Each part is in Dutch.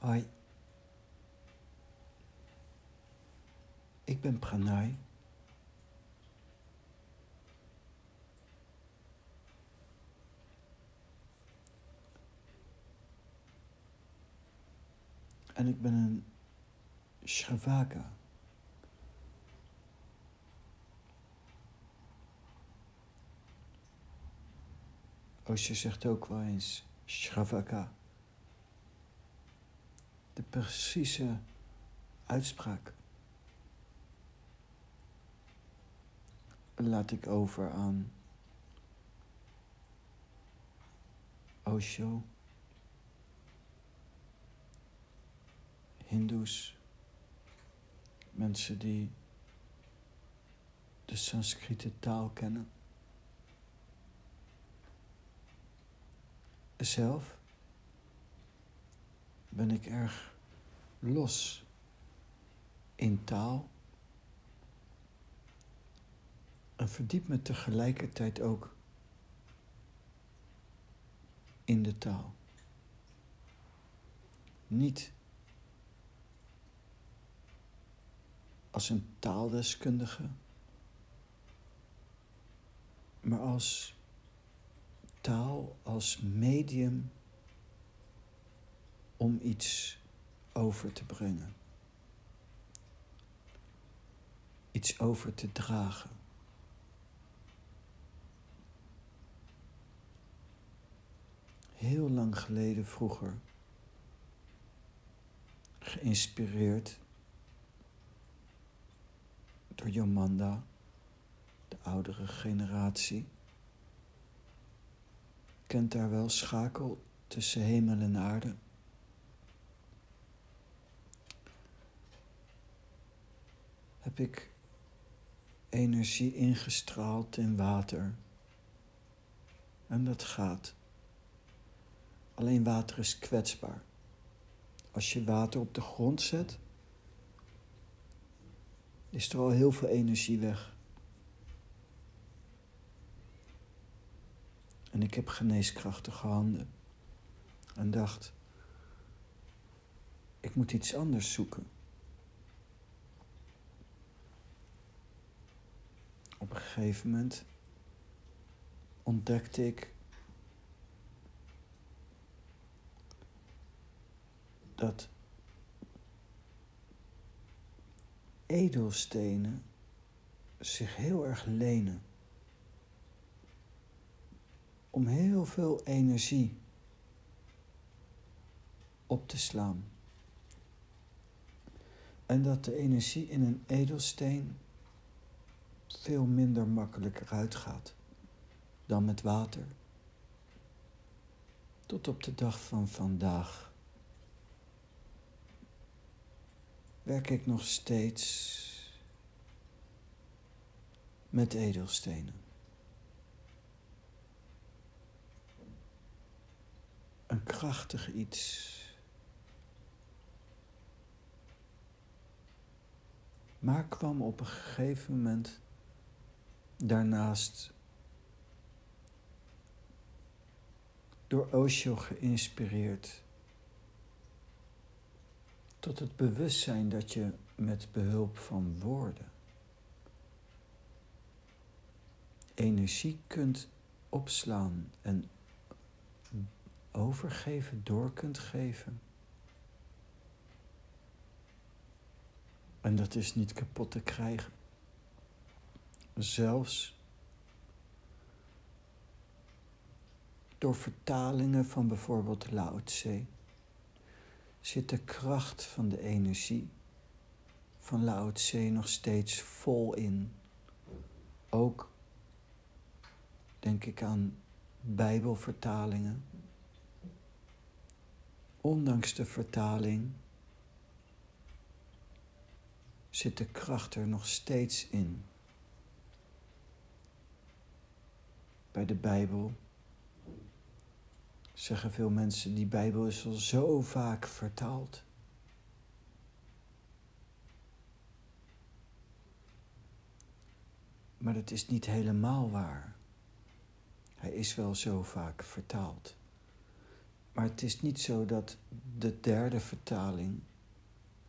Hoi. Ik ben Pranay. En ik ben een Shravaka. Osho zegt ook wel eens Shravaka. De precieze uitspraak. Laat ik over aan Osho. Hindoes, mensen die de Sanskriete taal kennen. Zelf ben ik erg los in taal en verdiep me tegelijkertijd ook in de taal. Niet als een taaldeskundige, maar als taal als medium om iets over te brengen. Iets over te dragen. Heel lang geleden vroeger, geïnspireerd door Jomanda, de oudere generatie. Kent daar wel schakel tussen hemel en aarde? Heb ik energie ingestraald in water. En dat gaat. Alleen water is kwetsbaar. Als je water op de grond zet, is er al heel veel energie weg. En ik heb geneeskrachtige handen. En dacht, ik moet iets anders zoeken. Op een gegeven moment ontdekte ik dat edelstenen zich heel erg lenen om heel veel energie op te slaan. En dat de energie in een edelsteen veel minder makkelijk eruit gaat dan met water. Tot op de dag van vandaag werk ik nog steeds met edelstenen. Een krachtig iets. Maar kwam op een gegeven moment daarnaast door Osho geïnspireerd tot het bewustzijn dat je met behulp van woorden energie kunt opslaan en overgeven, door kunt geven. En dat is niet kapot te krijgen. Zelfs door vertalingen van bijvoorbeeld Lao Tse zit de kracht van de energie van Lao Tse nog steeds vol in. Ook denk ik aan Bijbelvertalingen. Ondanks de vertaling zit de kracht er nog steeds in. Bij de Bijbel zeggen veel mensen, die Bijbel is al zo vaak vertaald. Maar dat is niet helemaal waar. Hij is wel zo vaak vertaald. Maar het is niet zo dat de derde vertaling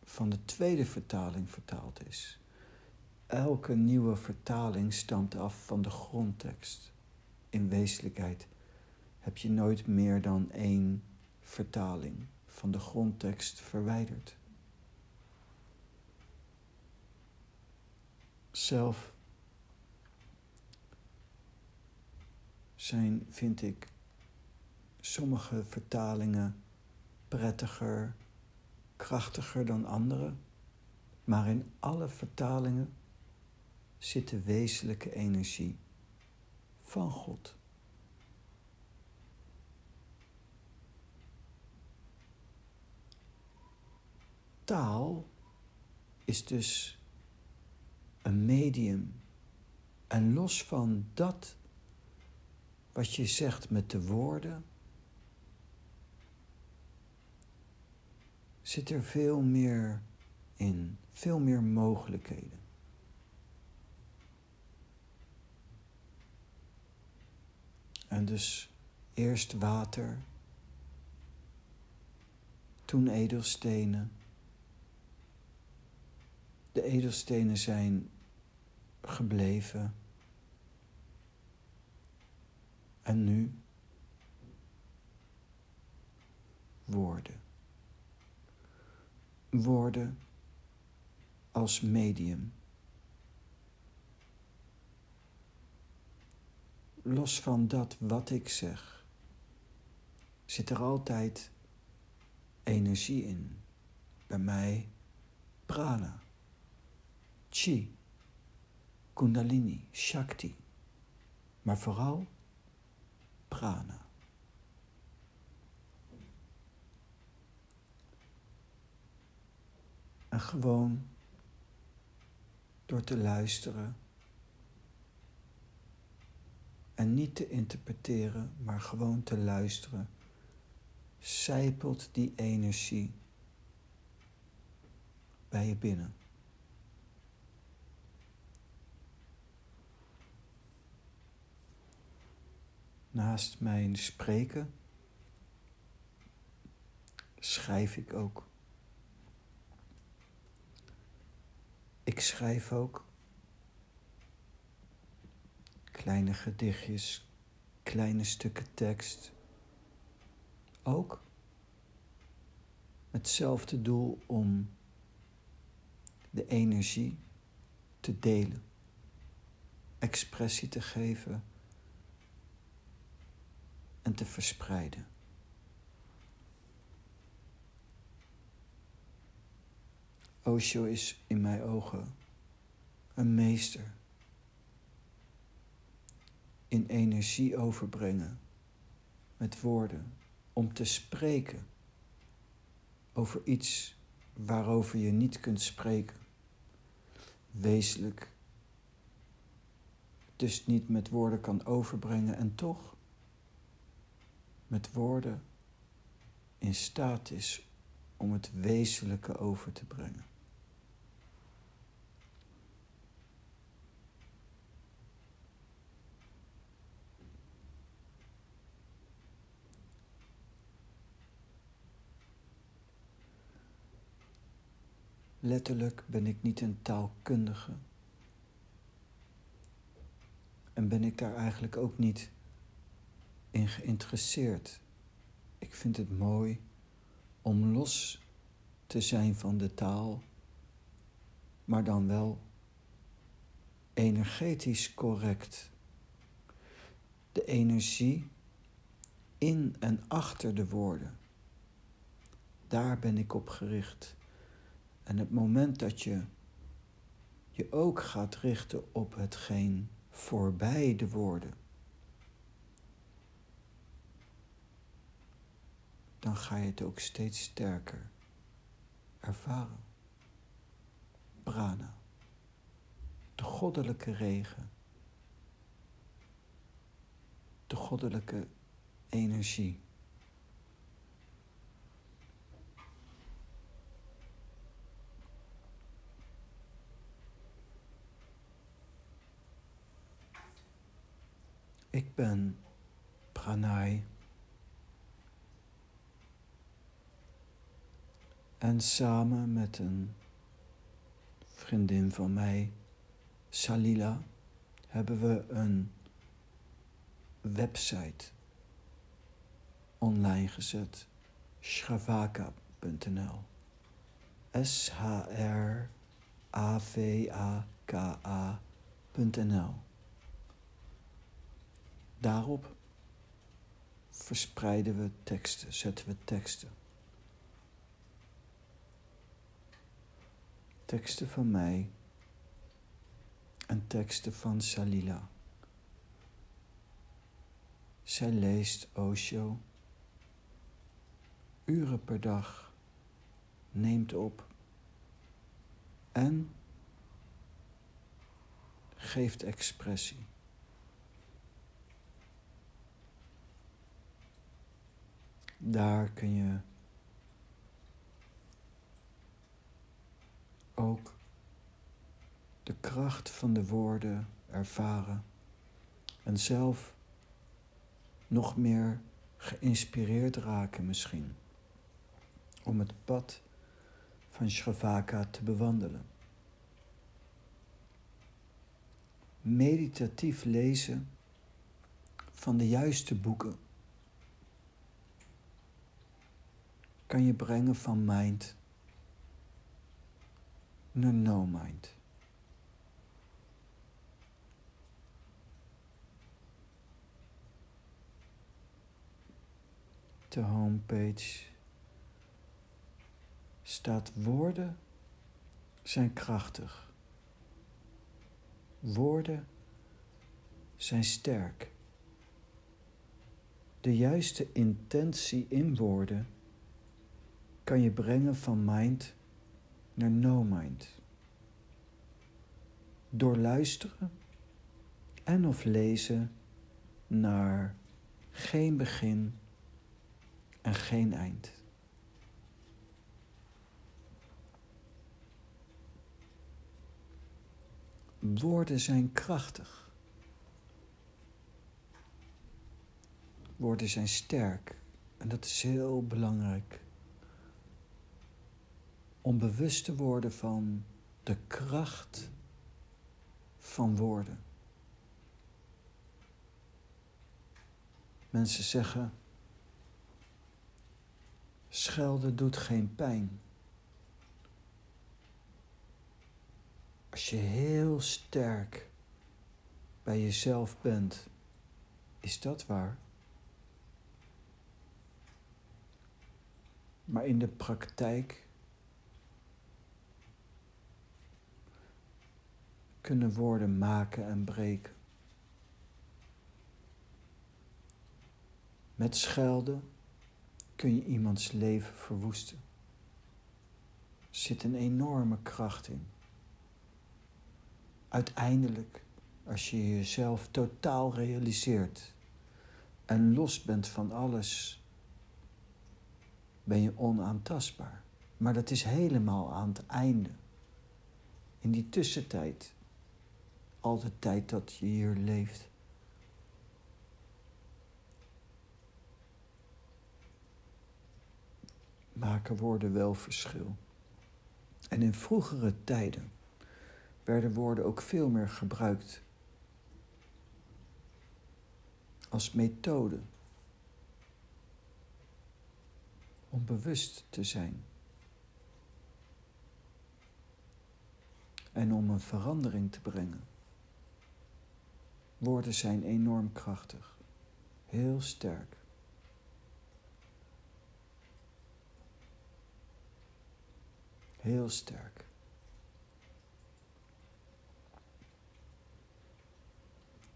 van de tweede vertaling vertaald is. Elke nieuwe vertaling stamt af van de grondtekst. In wezenlijkheid heb je nooit meer dan één vertaling van de grondtekst verwijderd. Zelf zijn, vind ik, sommige vertalingen prettiger, krachtiger dan andere, maar in alle vertalingen zit de wezenlijke energie van God. Taal is dus een medium. En los van dat wat je zegt met de woorden, zit er veel meer in, veel meer mogelijkheden. En dus eerst water, toen edelstenen. De edelstenen zijn gebleven. En nu woorden. Woorden als medium. Los van dat wat ik zeg, zit er altijd energie in. Bij mij prana, chi, kundalini, shakti, maar vooral prana. En gewoon door te luisteren en niet te interpreteren, maar gewoon te luisteren, zijpelt die energie bij je binnen. Naast mijn spreken schrijf ik ook. Ik schrijf ook kleine gedichtjes, kleine stukken tekst. Ook hetzelfde doel om de energie te delen, expressie te geven en te verspreiden. Osho is in mijn ogen een meester in energie overbrengen met woorden, om te spreken over iets waarover je niet kunt spreken. Wezenlijk, dus niet met woorden kan overbrengen en toch met woorden in staat is om het wezenlijke over te brengen. Letterlijk ben ik niet een taalkundige. En ben ik daar eigenlijk ook niet in geïnteresseerd. Ik vind het mooi om los te zijn van de taal, maar dan wel energetisch correct. De energie in en achter de woorden. Daar ben ik op gericht. En het moment dat je je ook gaat richten op hetgeen voorbij de woorden, dan ga je het ook steeds sterker ervaren. Prana, de goddelijke regen, de goddelijke energie. Ben Pranay. En samen met een vriendin van mij, Salila, hebben we een website online gezet. Shravaka.nl S-H-R-A-V-A-K-A.nl Daarop verspreiden we teksten, zetten we teksten. Teksten van mij en teksten van Salila. Zij leest Osho uren per dag, neemt op en geeft expressie. Daar kun je ook de kracht van de woorden ervaren en zelf nog meer geïnspireerd raken misschien om het pad van Shravaka te bewandelen. Meditatief lezen van de juiste boeken kan je brengen van mind naar no mind. De homepage staat woorden zijn krachtig. Woorden zijn sterk. De juiste intentie in woorden kan je brengen van mind naar no mind. Door luisteren en of lezen naar geen begin en geen eind. Woorden zijn krachtig. Woorden zijn sterk en dat is heel belangrijk om bewust te worden van de kracht van woorden. Mensen zeggen, schelden doet geen pijn. Als je heel sterk bij jezelf bent, is dat waar? Maar in de praktijk kunnen woorden maken en breken. Met schelden kun je iemands leven verwoesten. Er zit een enorme kracht in. Uiteindelijk, als je jezelf totaal realiseert en los bent van alles, ben je onaantastbaar. Maar dat is helemaal aan het einde. In die tussentijd al de tijd dat je hier leeft. Maken woorden wel verschil. En in vroegere tijden werden woorden ook veel meer gebruikt als methode om bewust te zijn. En om een verandering te brengen. Woorden zijn enorm krachtig, heel sterk. Heel sterk.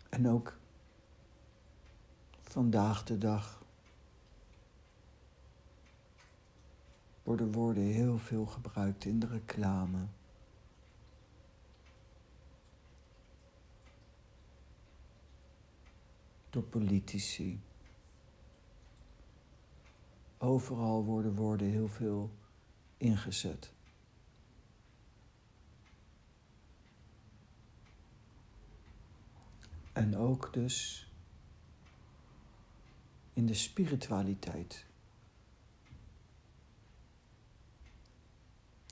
En ook vandaag de dag worden woorden heel veel gebruikt in de reclame. Door politici. Overal worden woorden heel veel ingezet. En ook dus in de spiritualiteit.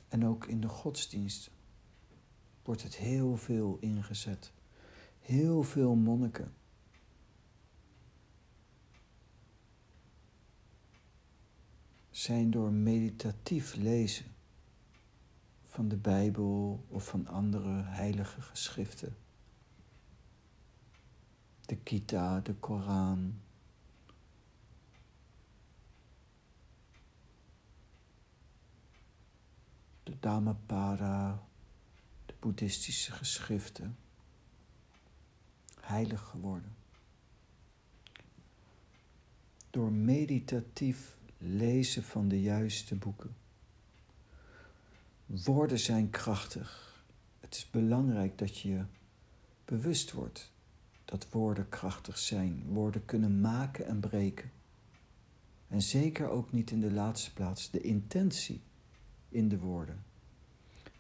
En ook in de godsdienst wordt het heel veel ingezet. Heel veel monniken. Zijn door meditatief lezen van de Bijbel of van andere heilige geschriften. De Gita, de Koran. De Dhammapada, de boeddhistische geschriften. Heilig geworden. Door meditatief lezen van de juiste boeken. Woorden zijn krachtig. Het is belangrijk dat je bewust wordt dat woorden krachtig zijn. Woorden kunnen maken en breken. En zeker ook niet in de laatste plaats de intentie in de woorden.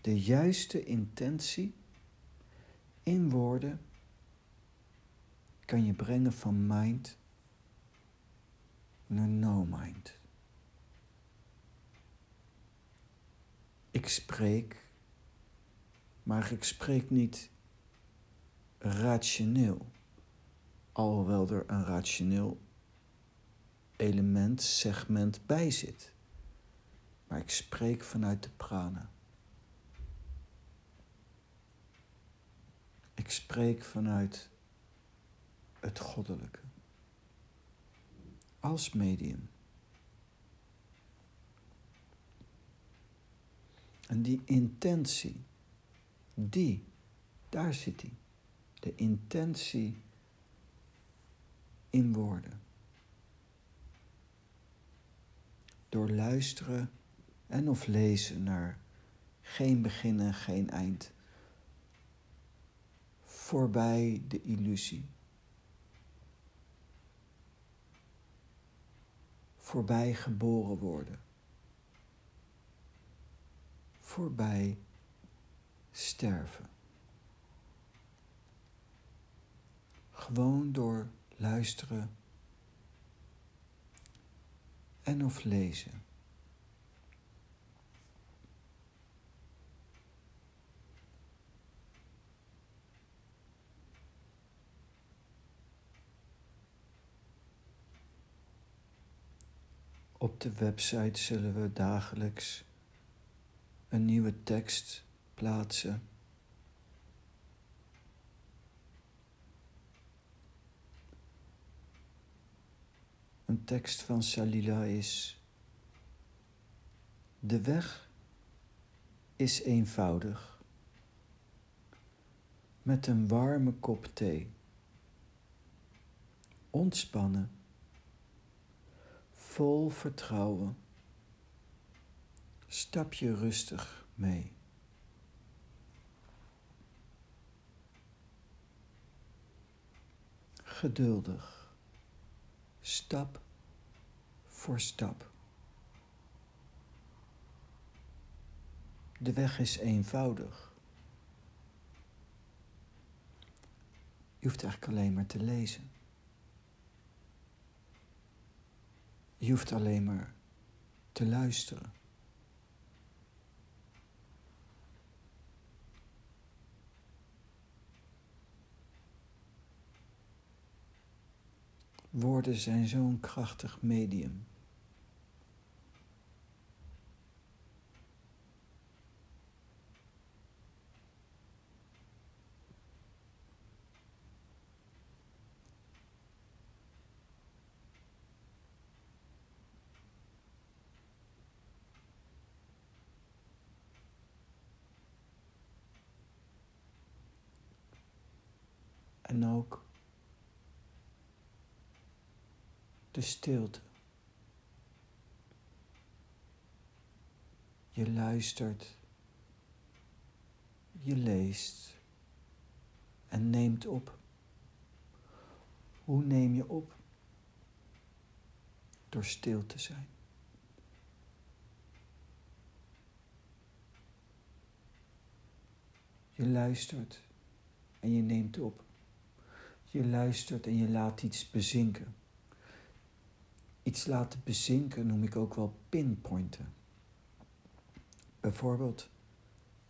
De juiste intentie in woorden kan je brengen van mind naar no mind. Ik spreek, maar ik spreek niet rationeel. Alhoewel er een rationeel element, segment bij zit. Maar ik spreek vanuit de prana. Ik spreek vanuit het goddelijke. Als medium. En die intentie, die, daar zit die. De intentie in woorden. Door luisteren en of lezen naar geen begin en geen eind. Voorbij de illusie. Voorbij geboren worden voorbij sterven. Gewoon door luisteren en of lezen. Op de website zullen we dagelijks een nieuwe tekst plaatsen. Een tekst van Salila is: De weg is eenvoudig. Met een warme kop thee. Ontspannen. Vol vertrouwen stap je rustig mee. Geduldig, stap voor stap. De weg is eenvoudig. Je hoeft eigenlijk alleen maar te lezen. Je hoeft alleen maar te luisteren. Woorden zijn zo'n krachtig medium. En ook de stilte. Je luistert, je leest en neemt op. Hoe neem je op? Door stil te zijn. Je luistert en je neemt op. Je luistert en je laat iets bezinken. Iets laten bezinken noem ik ook wel pinpointen. Bijvoorbeeld,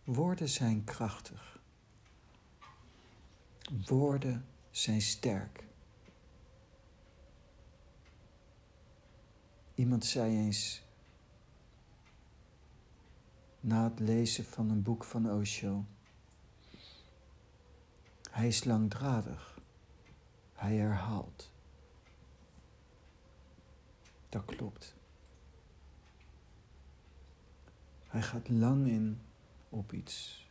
woorden zijn krachtig. Woorden zijn sterk. Iemand zei eens, na het lezen van een boek van Osho, hij is langdradig, hij herhaalt. Dat klopt. Hij gaat lang in op iets.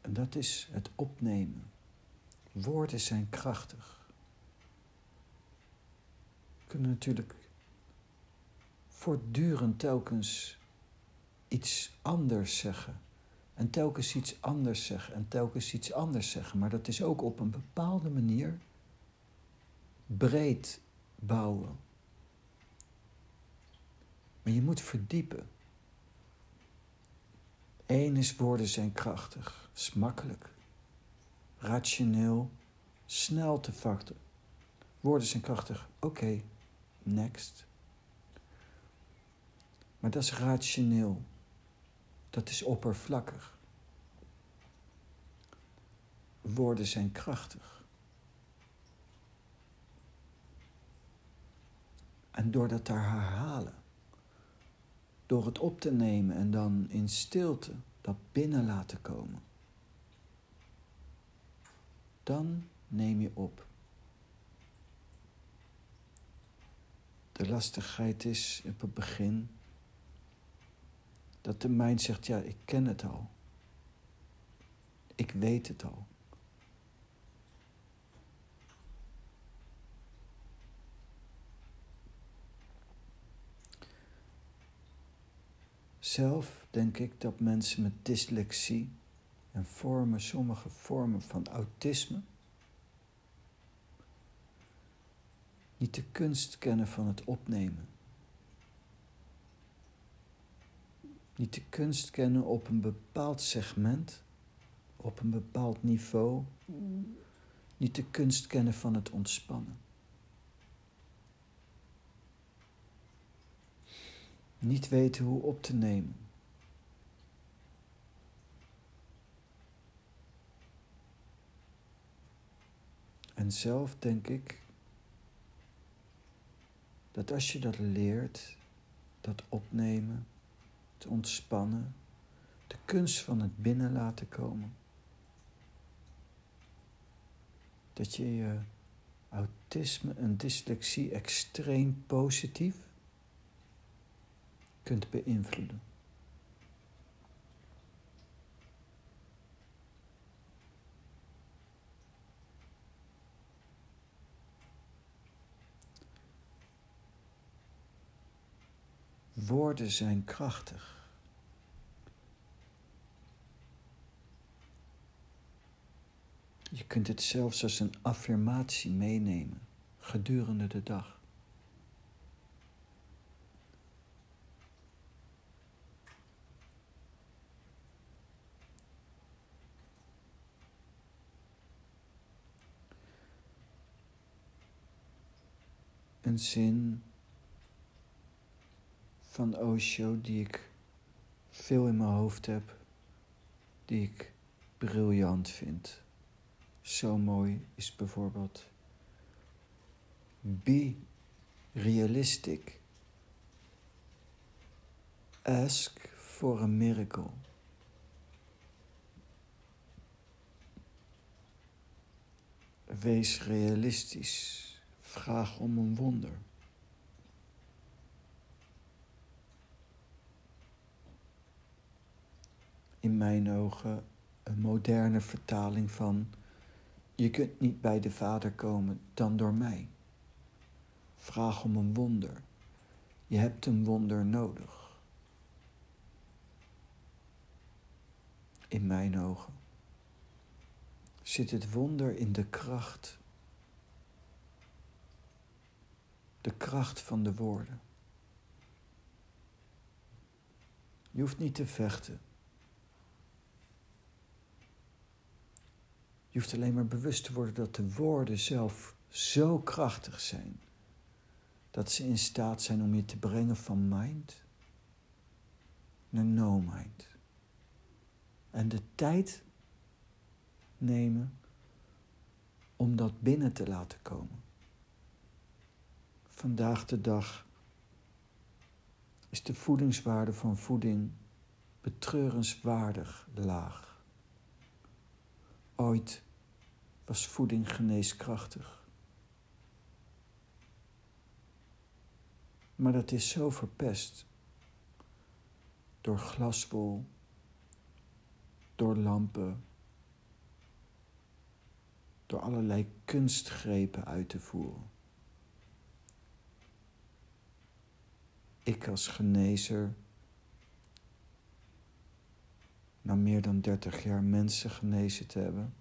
En dat is het opnemen. Woorden zijn krachtig. We kunnen natuurlijk voortdurend telkens iets anders zeggen. En telkens iets anders zeggen en telkens iets anders zeggen. Maar dat is ook op een bepaalde manier breed bouwen. Maar je moet verdiepen. Eén is woorden zijn krachtig, is makkelijk, rationeel, snel te vatten. Woorden zijn krachtig, oké, next. Maar dat is rationeel, dat is oppervlakkig. Woorden zijn krachtig. En door dat te herhalen, door het op te nemen en dan in stilte dat binnen laten komen. Dan neem je op. De lastigheid is op het begin dat de mind zegt, ja, ik ken het al. Ik weet het al. Zelf denk ik dat mensen met dyslexie en vormen, sommige vormen van autisme, niet de kunst kennen van het opnemen. Niet de kunst kennen op een bepaald segment, op een bepaald niveau. Niet de kunst kennen van het ontspannen. Niet weten hoe op te nemen. En zelf denk ik dat als je dat leert, dat opnemen, te ontspannen, de kunst van het binnen laten komen, dat je je autisme en dyslexie extreem positief kunt beïnvloeden. Woorden zijn krachtig. Je kunt het zelfs als een affirmatie meenemen gedurende de dag. Een zin van Osho die ik veel in mijn hoofd heb, die ik briljant vind. Zo mooi is bijvoorbeeld: Be realistic. Ask for a miracle. Wees realistisch. Vraag om een wonder. In mijn ogen een moderne vertaling van je kunt niet bij de Vader komen dan door mij. Vraag om een wonder. Je hebt een wonder nodig. In mijn ogen zit het wonder in de kracht de kracht van de woorden. Je hoeft niet te vechten. Je hoeft alleen maar bewust te worden dat de woorden zelf zo krachtig zijn. Dat ze in staat zijn om je te brengen van mind naar no mind. En de tijd nemen om dat binnen te laten komen. Vandaag de dag is de voedingswaarde van voeding betreurenswaardig laag. Ooit was voeding geneeskrachtig. Maar dat is zo verpest door glaswol, door lampen, door allerlei kunstgrepen uit te voeren. Ik als genezer, na meer dan 30 jaar mensen genezen te hebben,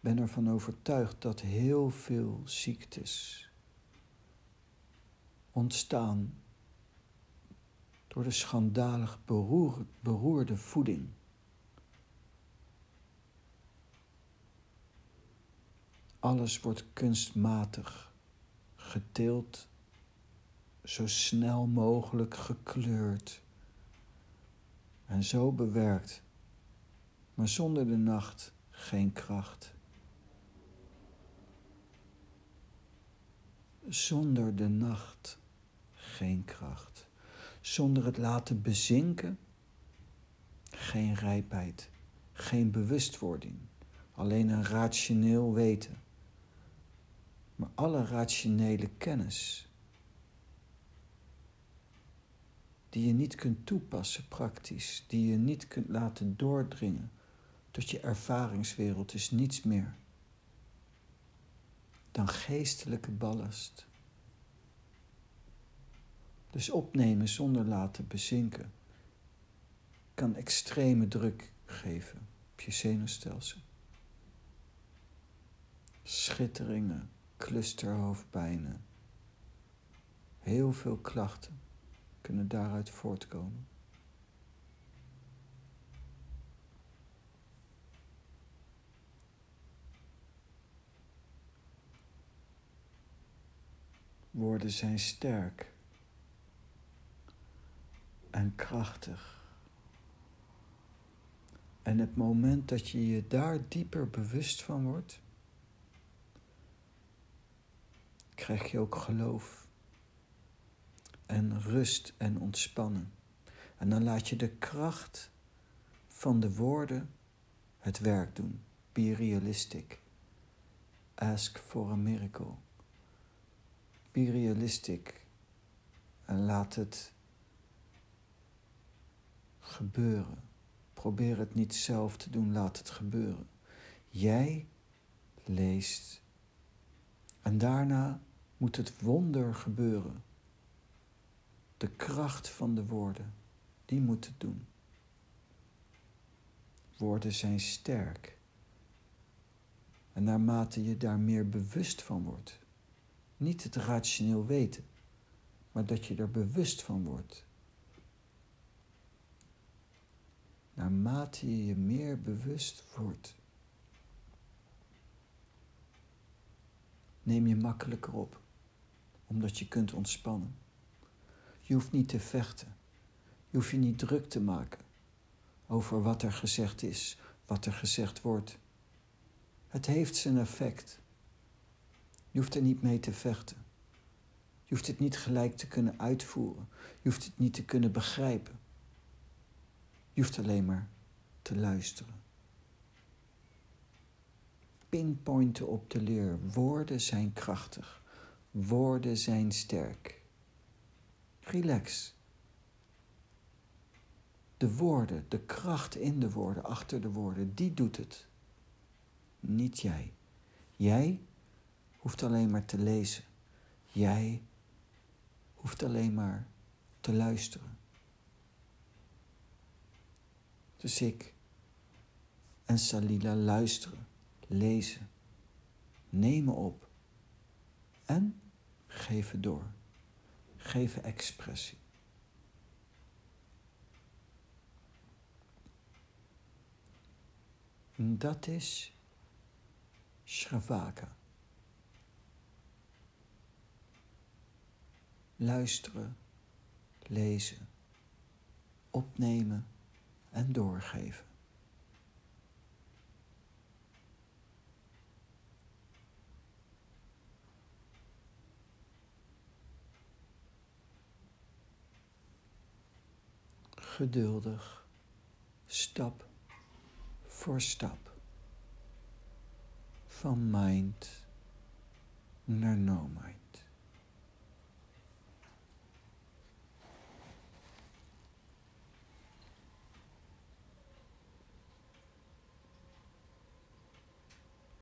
ben ervan overtuigd dat heel veel ziektes ontstaan door de schandalig beroerde voeding. Alles wordt kunstmatig geteeld, zo snel mogelijk gekleurd en zo bewerkt, maar zonder de nacht geen kracht. Zonder de nacht geen kracht. Zonder het laten bezinken geen rijpheid, geen bewustwording, alleen een rationeel weten. Alle rationele kennis die je niet kunt toepassen praktisch, die je niet kunt laten doordringen tot je ervaringswereld, is niets meer dan geestelijke ballast. Dus opnemen zonder laten bezinken kan extreme druk geven op je zenuwstelsel. Schitteringen, clusterhoofdpijnen, heel veel klachten kunnen daaruit voortkomen. Woorden zijn sterk en krachtig. En het moment dat je je daar dieper bewust van wordt, krijg je ook geloof en rust en ontspannen. En dan laat je de kracht van de woorden het werk doen. Be realistic. Ask for a miracle. Be realistic. En laat het gebeuren. Probeer het niet zelf te doen, laat het gebeuren. Jij leest en daarna moet het wonder gebeuren. De kracht van de woorden, die moet het doen. Woorden zijn sterk. En naarmate je daar meer bewust van wordt, niet het rationeel weten, maar dat je er bewust van wordt naarmate je je meer bewust wordt, neem je makkelijker op, omdat je kunt ontspannen. Je hoeft niet te vechten, je hoeft je niet druk te maken over wat er gezegd is, wat er gezegd wordt. Het heeft zijn effect. Je hoeft er niet mee te vechten. Je hoeft het niet gelijk te kunnen uitvoeren. Je hoeft het niet te kunnen begrijpen. Je hoeft alleen maar te luisteren. Pinpointen op de leer. Woorden zijn krachtig. Woorden zijn sterk. Relax. De woorden, de kracht in de woorden, achter de woorden, die doet het. Niet jij. Jij hoeft alleen maar te lezen. Jij hoeft alleen maar te luisteren. Dus ik en Salila luisteren, lezen, nemen op en geven door. Geven expressie. Dat is Shravaka. Luisteren, lezen, opnemen en doorgeven. Geduldig, stap voor stap, van mind naar no mind.